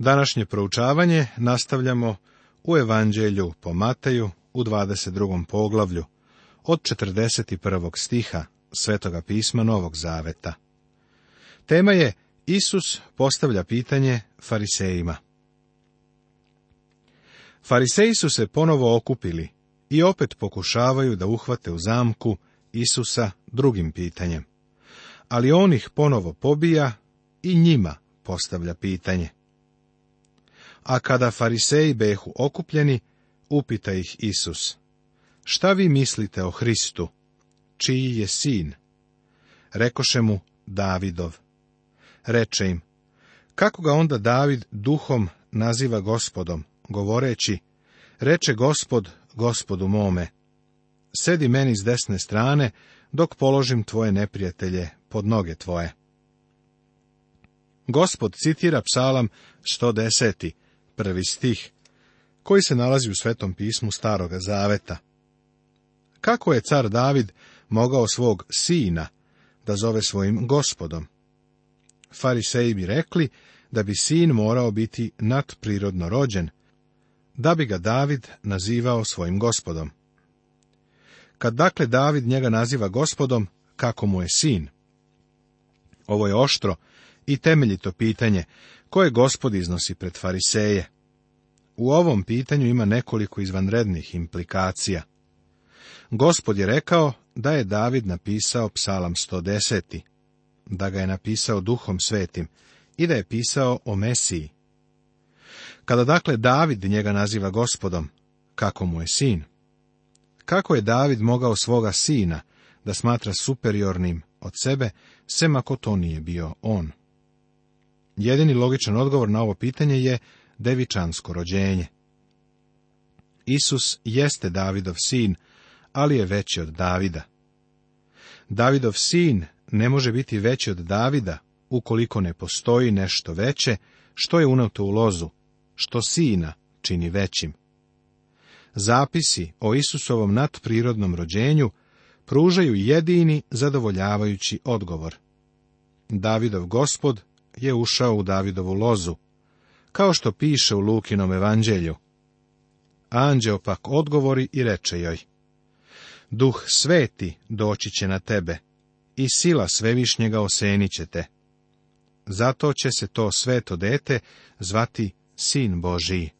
Današnje proučavanje nastavljamo u Evanđelju po Mateju u 22. poglavlju od 41. stiha Svetoga pisma Novog Zaveta. Tema je Isus postavlja pitanje farisejima. Fariseji su se ponovo okupili i opet pokušavaju da uhvate u zamku Isusa drugim pitanjem. Ali on ih ponovo pobija i njima postavlja pitanje. A kada fariseji behu okupljeni, upita ih Isus. Šta vi mislite o Hristu? Čiji je sin? Rekoše mu Davidov. Reče im, kako ga onda David duhom naziva gospodom, govoreći, reče gospod gospodu mome, sedi meni s desne strane, dok položim tvoje neprijatelje pod noge tvoje. Gospod citira psalam 110 prvi stih, koji se nalazi u Svetom pismu Staroga Zaveta. Kako je car David mogao svog sina da zove svojim gospodom? Fariseji bi rekli da bi sin morao biti nadprirodno rođen, da bi ga David nazivao svojim gospodom. Kad dakle David njega naziva gospodom, kako mu je sin? Ovo je oštro i temeljito pitanje koje gospod iznosi pred fariseje u ovom pitanju ima nekoliko izvanrednih implikacija. Gospod je rekao da je David napisao psalam 110. Da ga je napisao duhom svetim i da je pisao o Mesiji. Kada dakle David njega naziva gospodom, kako mu je sin? Kako je David mogao svoga sina da smatra superiornim od sebe, sem ako to nije bio on? Jedini logičan odgovor na ovo pitanje je devičansko rođenje. Isus jeste Davidov sin, ali je veći od Davida. Davidov sin ne može biti veći od Davida ukoliko ne postoji nešto veće što je unato u lozu, što sina čini većim. Zapisi o Isusovom nadprirodnom rođenju pružaju jedini zadovoljavajući odgovor. Davidov gospod je ušao u Davidovu lozu, kao što piše u Lukinom evanđelju. Anđeo pak odgovori i reče joj, Duh sveti doći će na tebe i sila svevišnjega osenit će Zato će se to sveto dete zvati Sin Božiji.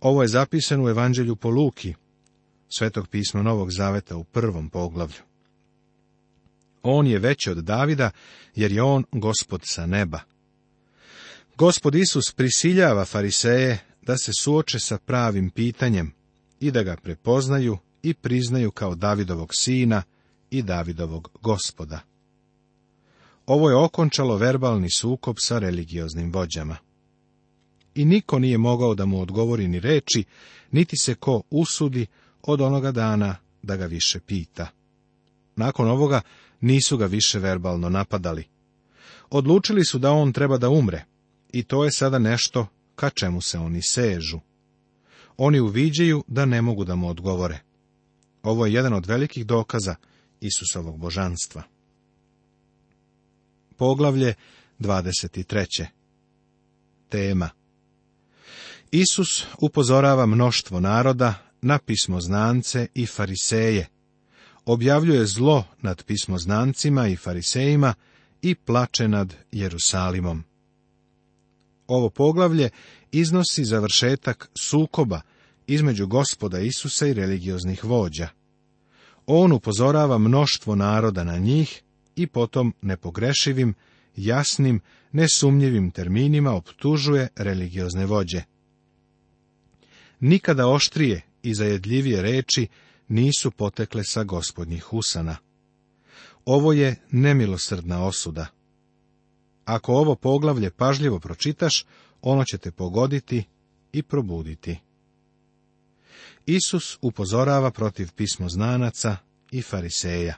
Ovo je zapisano u Evanđelju po Luki, svetog pisma Novog Zaveta u prvom poglavlju. On je veći od Davida, jer je on gospod sa neba. Gospod Isus prisiljava fariseje da se suoče sa pravim pitanjem i da ga prepoznaju i priznaju kao Davidovog sina i Davidovog gospoda. Ovo je okončalo verbalni sukob sa religioznim vođama. I niko nije mogao da mu odgovori ni reči, niti se ko usudi od onoga dana da ga više pita. Nakon ovoga nisu ga više verbalno napadali. Odlučili su da on treba da umre, i to je sada nešto ka čemu se oni sežu. Oni uviđaju da ne mogu da mu odgovore. Ovo je jedan od velikih dokaza Isusovog božanstva. Poglavlje 23. Tema Isus upozorava mnoštvo naroda na pismoznance i fariseje. Objavljuje zlo nad pismoznancima i farisejima i plače nad Jerusalimom. Ovo poglavlje iznosi završetak sukoba između gospoda Isusa i religioznih vođa. On upozorava mnoštvo naroda na njih i potom nepogrešivim, jasnim, nesumnjivim terminima optužuje religiozne vođe. Nikada oštrije i zajedljivije reči nisu potekle sa gospodnjih usana. Ovo je nemilosrdna osuda. Ako ovo poglavlje pažljivo pročitaš, ono će te pogoditi i probuditi. Isus upozorava protiv pismoznanaca i fariseja.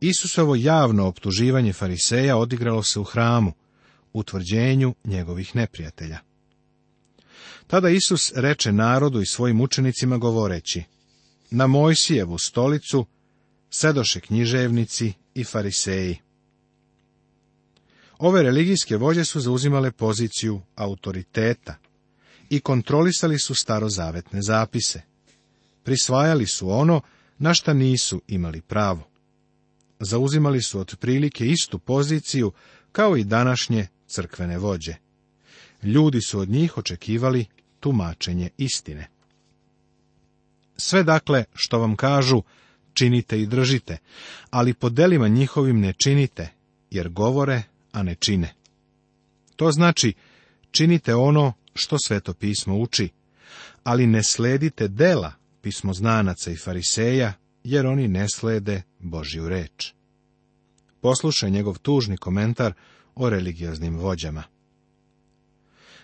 Isusovo javno optuživanje fariseja odigralo se u hramu, u njegovih neprijatelja. Tada Isus reče narodu i svojim učenicima govoreći, na Mojsijevu stolicu sedoše književnici i fariseji. Ove religijske vođe su zauzimale poziciju autoriteta i kontrolisali su starozavetne zapise. Prisvajali su ono na šta nisu imali pravo. Zauzimali su otprilike istu poziciju kao i današnje crkvene vođe. Ljudi su od njih očekivali tumačenje istine. Sve dakle što vam kažu, činite i držite, ali po delima njihovim ne činite, jer govore a ne čine. To znači, činite ono što sveto pismo uči, ali ne sledite dela pismoznanaca i fariseja, jer oni ne slede Božju reč. Poslušaj njegov tužni komentar o religioznim vođama.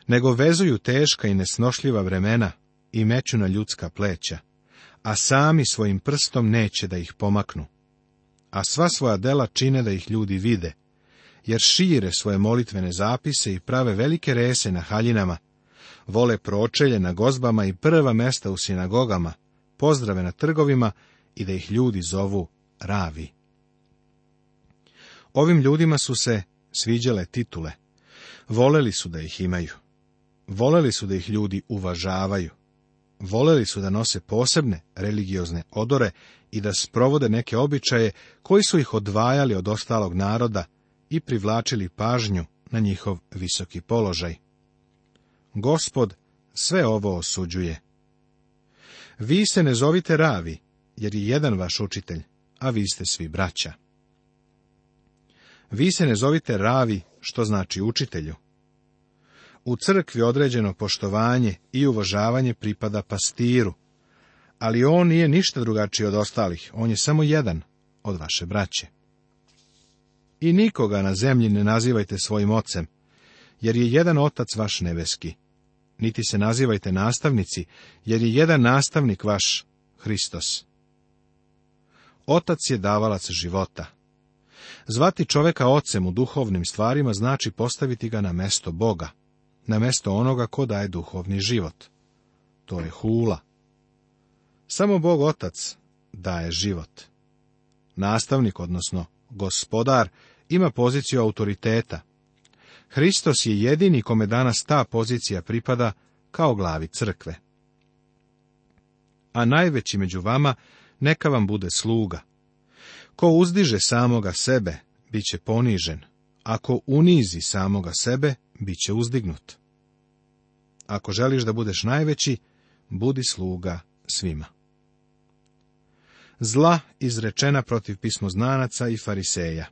Nego vezuju teška i nesnošljiva vremena i meću na ljudska pleća, a sami svojim prstom neće da ih pomaknu, a sva svoja dela čine da ih ljudi vide, jer šire svoje molitvene zapise i prave velike rese na haljinama, vole pročelje na gozbama i prva mesta u sinagogama, pozdrave na trgovima i da ih ljudi zovu ravi. Ovim ljudima su se sviđale titule. Voleli su da ih imaju. Voleli su da ih ljudi uvažavaju. Voleli su da nose posebne religiozne odore i da sprovode neke običaje koji su ih odvajali od ostalog naroda, i privlačili pažnju na njihov visoki položaj. Gospod sve ovo osuđuje. Vi se ne zovite ravi, jer je jedan vaš učitelj, a vi ste svi braća. Vi se ne zovite ravi, što znači učitelju. U crkvi određeno poštovanje i uvažavanje pripada pastiru, ali on nije ništa drugačiji od ostalih, on je samo jedan od vaše braće. I nikoga na zemlji ne nazivajte svojim ocem, jer je jedan otac vaš nebeski. Niti se nazivajte nastavnici, jer je jedan nastavnik vaš, Hristos. Otac je davalac života. Zvati čoveka ocem u duhovnim stvarima znači postaviti ga na mesto Boga, na mesto onoga ko daje duhovni život. To je hula. Samo Bog Otac daje život. Nastavnik, odnosno gospodar, ima poziciju autoriteta. Hristos je jedini kome danas ta pozicija pripada kao glavi crkve. A najveći među vama neka vam bude sluga. Ko uzdiže samoga sebe, bit će ponižen, ako unizi samoga sebe, bit će uzdignut. Ako želiš da budeš najveći, budi sluga svima zla izrečena protiv pismoznanaca i fariseja.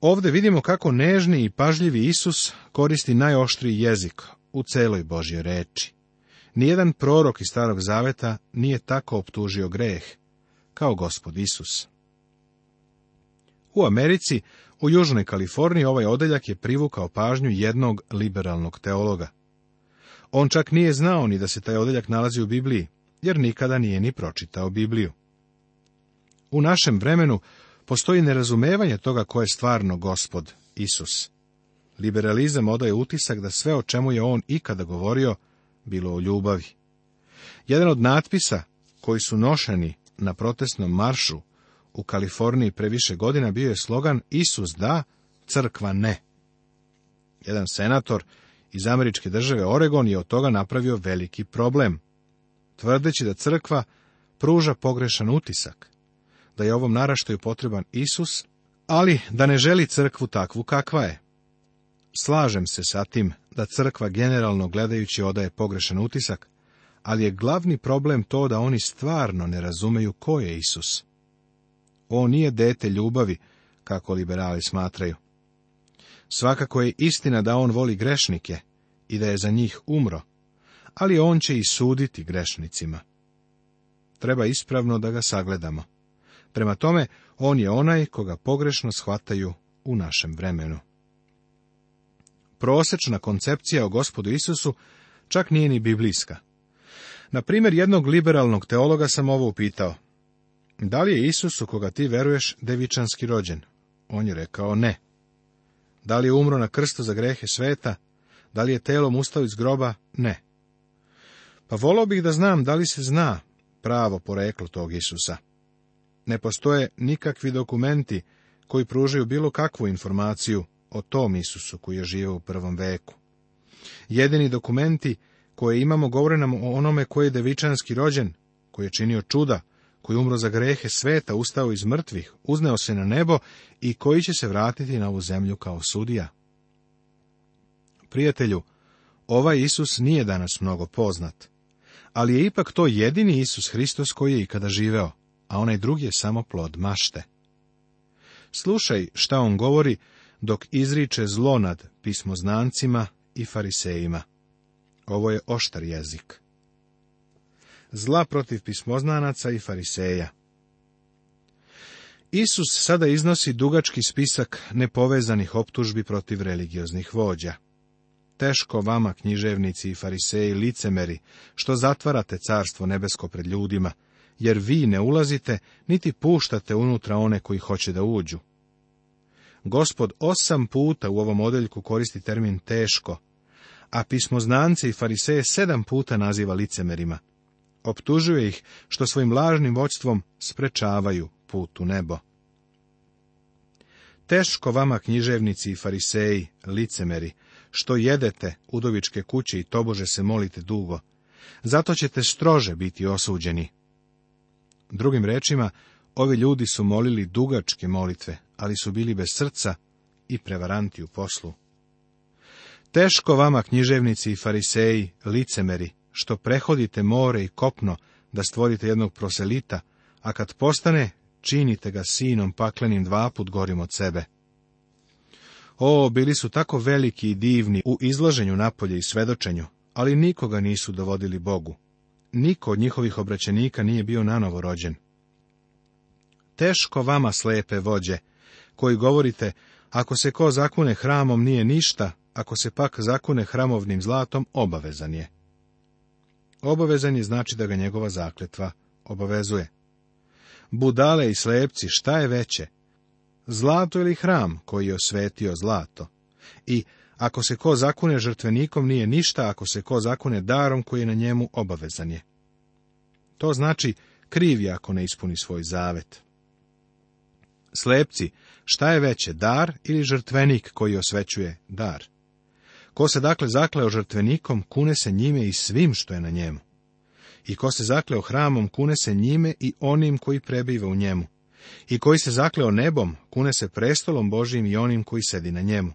Ovdje vidimo kako nežni i pažljivi Isus koristi najoštriji jezik u celoj Božjoj reči. Nijedan prorok iz Starog Zaveta nije tako optužio greh, kao gospod Isus. U Americi, u Južnoj Kaliforniji, ovaj odeljak je privukao pažnju jednog liberalnog teologa. On čak nije znao ni da se taj odeljak nalazi u Bibliji jer nikada nije ni pročitao Bibliju. U našem vremenu postoji nerazumevanje toga ko je stvarno gospod Isus. Liberalizam odaje utisak da sve o čemu je on ikada govorio bilo o ljubavi. Jedan od natpisa koji su nošeni na protestnom maršu u Kaliforniji pre više godina bio je slogan Isus da, crkva ne. Jedan senator iz američke države Oregon je od toga napravio veliki problem tvrdeći da crkva pruža pogrešan utisak, da je ovom naraštaju potreban Isus, ali da ne želi crkvu takvu kakva je. Slažem se sa tim da crkva generalno gledajući odaje pogrešan utisak, ali je glavni problem to da oni stvarno ne razumeju ko je Isus. On nije dete ljubavi, kako liberali smatraju. Svakako je istina da on voli grešnike i da je za njih umro, ali on će i suditi grešnicima. Treba ispravno da ga sagledamo. Prema tome, on je onaj koga pogrešno shvataju u našem vremenu. Prosečna koncepcija o gospodu Isusu čak nije ni biblijska. Na primjer, jednog liberalnog teologa sam ovo upitao. Da li je Isus u koga ti veruješ devičanski rođen? On je rekao ne. Da li je umro na krstu za grehe sveta? Da li je telom ustao iz groba? Ne. Pa volao bih da znam da li se zna pravo poreklo tog Isusa. Ne postoje nikakvi dokumenti koji pružaju bilo kakvu informaciju o tom Isusu koji je živio u prvom veku. Jedini dokumenti koje imamo govore nam o onome koji je devičanski rođen, koji je činio čuda, koji je umro za grehe sveta, ustao iz mrtvih, uzneo se na nebo i koji će se vratiti na ovu zemlju kao sudija. Prijatelju, ovaj Isus nije danas mnogo poznat ali je ipak to jedini Isus Hristos koji je ikada živeo, a onaj drugi je samo plod mašte. Slušaj šta on govori dok izriče zlo nad pismoznancima i farisejima. Ovo je oštar jezik. Zla protiv pismoznanaca i fariseja. Isus sada iznosi dugački spisak nepovezanih optužbi protiv religioznih vođa teško vama, književnici i fariseji, licemeri, što zatvarate carstvo nebesko pred ljudima, jer vi ne ulazite, niti puštate unutra one koji hoće da uđu. Gospod osam puta u ovom odeljku koristi termin teško, a pismoznance i fariseje sedam puta naziva licemerima. Optužuje ih što svojim lažnim voćstvom sprečavaju put u nebo. Teško vama, književnici i fariseji, licemeri, što jedete udovičke kuće i tobože se molite dugo, zato ćete strože biti osuđeni. Drugim rečima, ovi ljudi su molili dugačke molitve, ali su bili bez srca i prevaranti u poslu. Teško vama, književnici i fariseji, licemeri, što prehodite more i kopno da stvorite jednog proselita, a kad postane, činite ga sinom paklenim dva put gorim od sebe. O, bili su tako veliki i divni u izlaženju napolje i svedočenju, ali nikoga nisu dovodili Bogu. Niko od njihovih obraćenika nije bio nanovo rođen. Teško vama, slepe vođe, koji govorite, ako se ko zakune hramom nije ništa, ako se pak zakune hramovnim zlatom, obavezan je. Obavezan je znači da ga njegova zakletva obavezuje. Budale i slepci, šta je veće? zlato ili hram koji je osvetio zlato. I ako se ko zakune žrtvenikom nije ništa, ako se ko zakune darom koji je na njemu obavezan je. To znači kriv je ako ne ispuni svoj zavet. Slepci, šta je veće, dar ili žrtvenik koji osvećuje dar? Ko se dakle zakleo žrtvenikom, kune se njime i svim što je na njemu. I ko se zakleo hramom, kune se njime i onim koji prebiva u njemu i koji se zakleo nebom, kune se prestolom Božijim i onim koji sedi na njemu.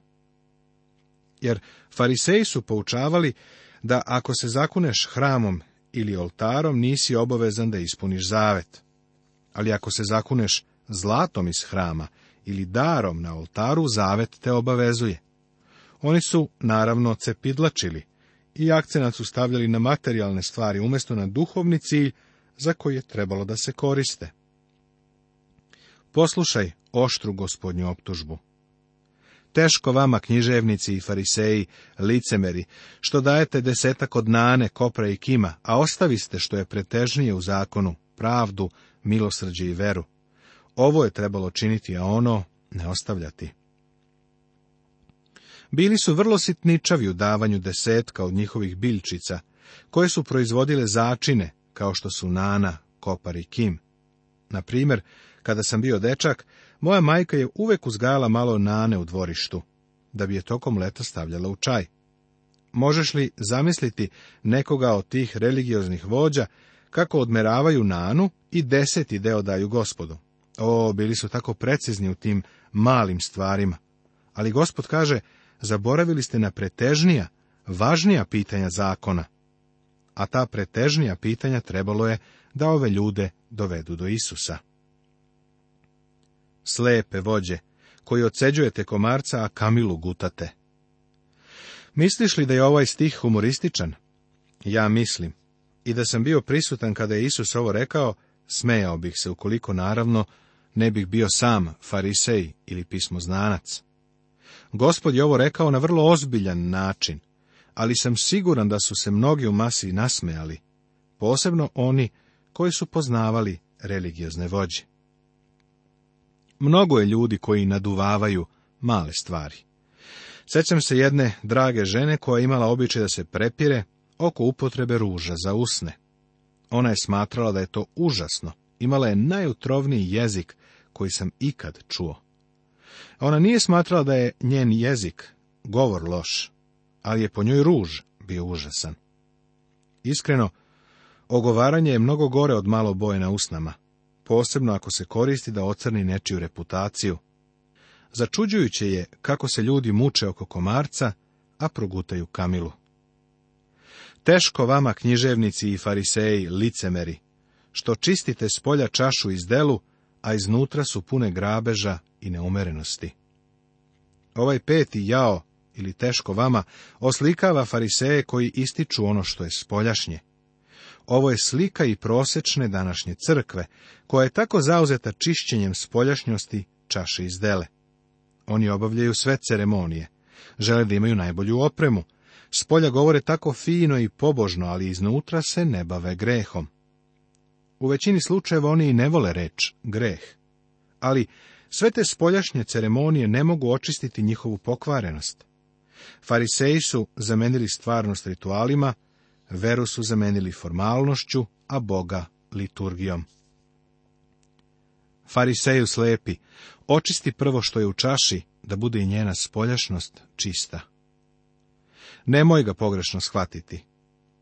Jer fariseji su poučavali da ako se zakuneš hramom ili oltarom nisi obavezan da ispuniš zavet. Ali ako se zakuneš zlatom iz hrama ili darom na oltaru, zavet te obavezuje. Oni su, naravno, cepidlačili i akcenat su stavljali na materijalne stvari umjesto na duhovni cilj za koji je trebalo da se koriste. Poslušaj oštru gospodnju optužbu. Teško vama, književnici i fariseji, licemeri, što dajete desetak od nane, kopra i kima, a ostaviste što je pretežnije u zakonu, pravdu, milosrđe i veru. Ovo je trebalo činiti, a ono ne ostavljati. Bili su vrlo sitničavi u davanju desetka od njihovih biljčica, koje su proizvodile začine, kao što su nana, kopar i kim. Na kada sam bio dečak, moja majka je uvek uzgajala malo nane u dvorištu, da bi je tokom leta stavljala u čaj. Možeš li zamisliti nekoga od tih religioznih vođa kako odmeravaju nanu i deseti deo daju gospodu? O, bili su tako precizni u tim malim stvarima. Ali gospod kaže, zaboravili ste na pretežnija, važnija pitanja zakona. A ta pretežnija pitanja trebalo je da ove ljude dovedu do Isusa slepe vođe, koji oceđujete komarca, a kamilu gutate. Misliš li da je ovaj stih humorističan? Ja mislim. I da sam bio prisutan kada je Isus ovo rekao, smejao bih se ukoliko, naravno, ne bih bio sam farisej ili pismoznanac. Gospod je ovo rekao na vrlo ozbiljan način, ali sam siguran da su se mnogi u masi nasmejali, posebno oni koji su poznavali religiozne vođe. Mnogo je ljudi koji naduvavaju male stvari. Sjećam se jedne drage žene koja je imala običaj da se prepire oko upotrebe ruža za usne. Ona je smatrala da je to užasno. Imala je najutrovniji jezik koji sam ikad čuo. Ona nije smatrala da je njen jezik govor loš, ali je po njoj ruž bio užasan. Iskreno, ogovaranje je mnogo gore od malo boje na usnama posebno ako se koristi da ocrni nečiju reputaciju. Začuđujuće je kako se ljudi muče oko komarca, a progutaju kamilu. Teško vama, književnici i fariseji, licemeri, što čistite s čašu iz delu, a iznutra su pune grabeža i neumerenosti. Ovaj peti jao, ili teško vama, oslikava fariseje koji ističu ono što je spoljašnje. Ovo je slika i prosečne današnje crkve, koja je tako zauzeta čišćenjem spoljašnjosti čaše iz dele. Oni obavljaju sve ceremonije. Žele da imaju najbolju opremu. Spolja govore tako fino i pobožno, ali iznutra se ne bave grehom. U većini slučajeva oni i ne vole reč greh. Ali sve te spoljašnje ceremonije ne mogu očistiti njihovu pokvarenost. Fariseji su zamenili stvarnost ritualima, Veru su zamenili formalnošću, a Boga liturgijom. Fariseju slepi, očisti prvo što je u čaši, da bude i njena spoljašnost čista. Nemoj ga pogrešno shvatiti.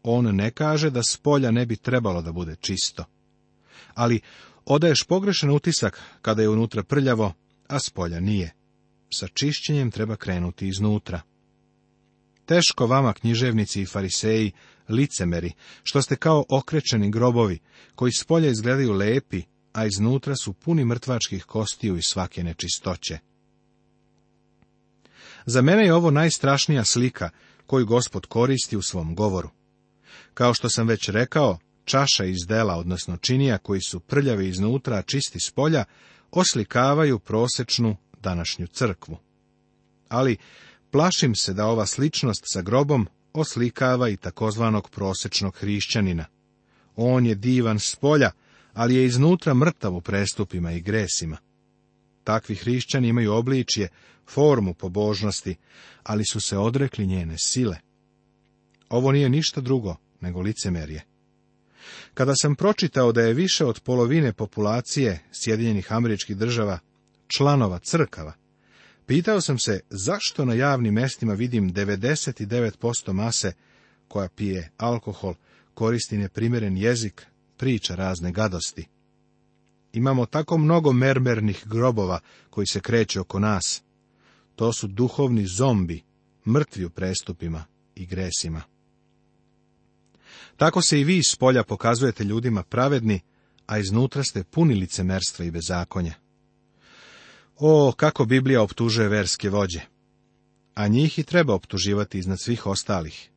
On ne kaže da spolja ne bi trebalo da bude čisto. Ali odaješ pogrešan utisak kada je unutra prljavo, a spolja nije. Sa čišćenjem treba krenuti iznutra. Teško vama, književnici i fariseji, licemeri, što ste kao okrečeni grobovi, koji s polja izgledaju lepi, a iznutra su puni mrtvačkih kostiju i svake nečistoće. Za mene je ovo najstrašnija slika koju gospod koristi u svom govoru. Kao što sam već rekao, čaša iz dela, odnosno činija koji su prljavi iznutra, a čisti s polja, oslikavaju prosečnu današnju crkvu. Ali Plašim se da ova sličnost sa grobom oslikava i takozvanog prosečnog hrišćanina. On je divan s polja, ali je iznutra mrtav u prestupima i gresima. Takvi hrišćani imaju obličje, formu pobožnosti, ali su se odrekli njene sile. Ovo nije ništa drugo nego licemerje. Kada sam pročitao da je više od polovine populacije Sjedinjenih američkih država članova crkava, Pitao sam se zašto na javnim mestima vidim 99% mase koja pije alkohol, koristi neprimeren jezik, priča razne gadosti. Imamo tako mnogo mermernih grobova koji se kreću oko nas. To su duhovni zombi, mrtvi u prestupima i gresima. Tako se i vi iz polja pokazujete ljudima pravedni, a iznutra ste puni licemerstva i bezakonja. O, kako Biblija optužuje verske vođe! A njih i treba optuživati iznad svih ostalih.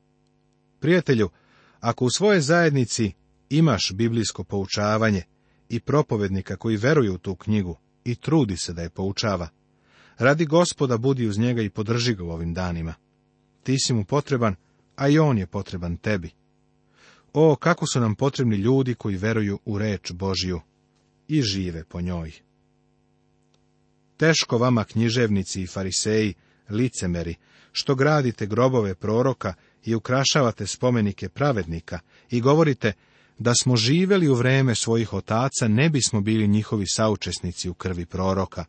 Prijatelju, ako u svojoj zajednici imaš biblijsko poučavanje i propovednika koji veruju u tu knjigu i trudi se da je poučava, radi gospoda budi uz njega i podrži ga u ovim danima. Ti si mu potreban, a i on je potreban tebi. O, kako su nam potrebni ljudi koji veruju u reč Božiju i žive po njoj. Teško vama književnici i fariseji, licemeri, što gradite grobove proroka i ukrašavate spomenike pravednika i govorite da smo živeli u vreme svojih otaca, ne bismo bili njihovi saučesnici u krvi proroka.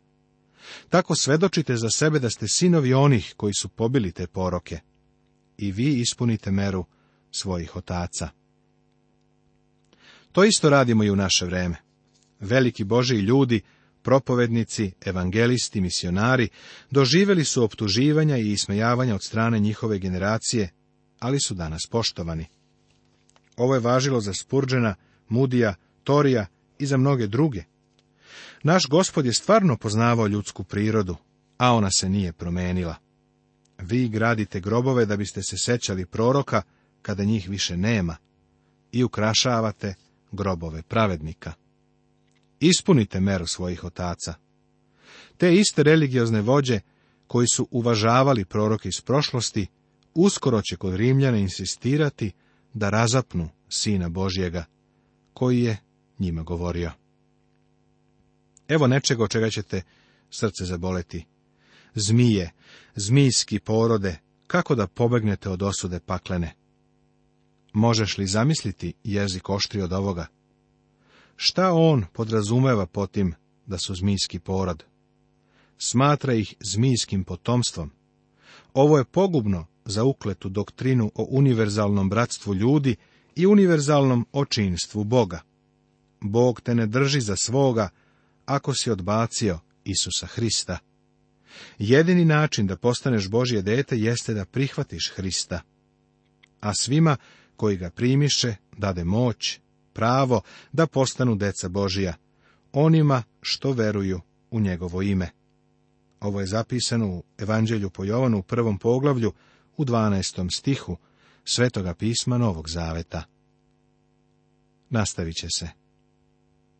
Tako svedočite za sebe da ste sinovi onih koji su pobili te poroke. I vi ispunite meru svojih otaca. To isto radimo i u naše vreme. Veliki Boži ljudi propovednici, evangelisti, misionari, doživjeli su optuživanja i ismejavanja od strane njihove generacije, ali su danas poštovani. Ovo je važilo za Spurđena, Mudija, Torija i za mnoge druge. Naš gospod je stvarno poznavao ljudsku prirodu, a ona se nije promenila. Vi gradite grobove da biste se sećali proroka kada njih više nema i ukrašavate grobove pravednika. Ispunite meru svojih otaca. Te iste religiozne vođe, koji su uvažavali proroke iz prošlosti, uskoro će kod Rimljana insistirati da razapnu Sina Božjega, koji je njima govorio. Evo nečega o čega ćete srce zaboleti. Zmije, zmijski porode, kako da pobegnete od osude paklene. Možeš li zamisliti jezik oštri od ovoga? Šta on podrazumeva potim da su zmijski porod? Smatra ih zmijskim potomstvom. Ovo je pogubno za ukletu doktrinu o univerzalnom bratstvu ljudi i univerzalnom očinstvu Boga. Bog te ne drži za svoga ako si odbacio Isusa Hrista. Jedini način da postaneš Božje dete jeste da prihvatiš Hrista. A svima koji ga primiše dade moć pravo da postanu deca Božija, onima što veruju u njegovo ime. Ovo je zapisano u Evanđelju po Jovanu u prvom poglavlju u 12. stihu Svetoga pisma Novog Zaveta. Nastavit će se.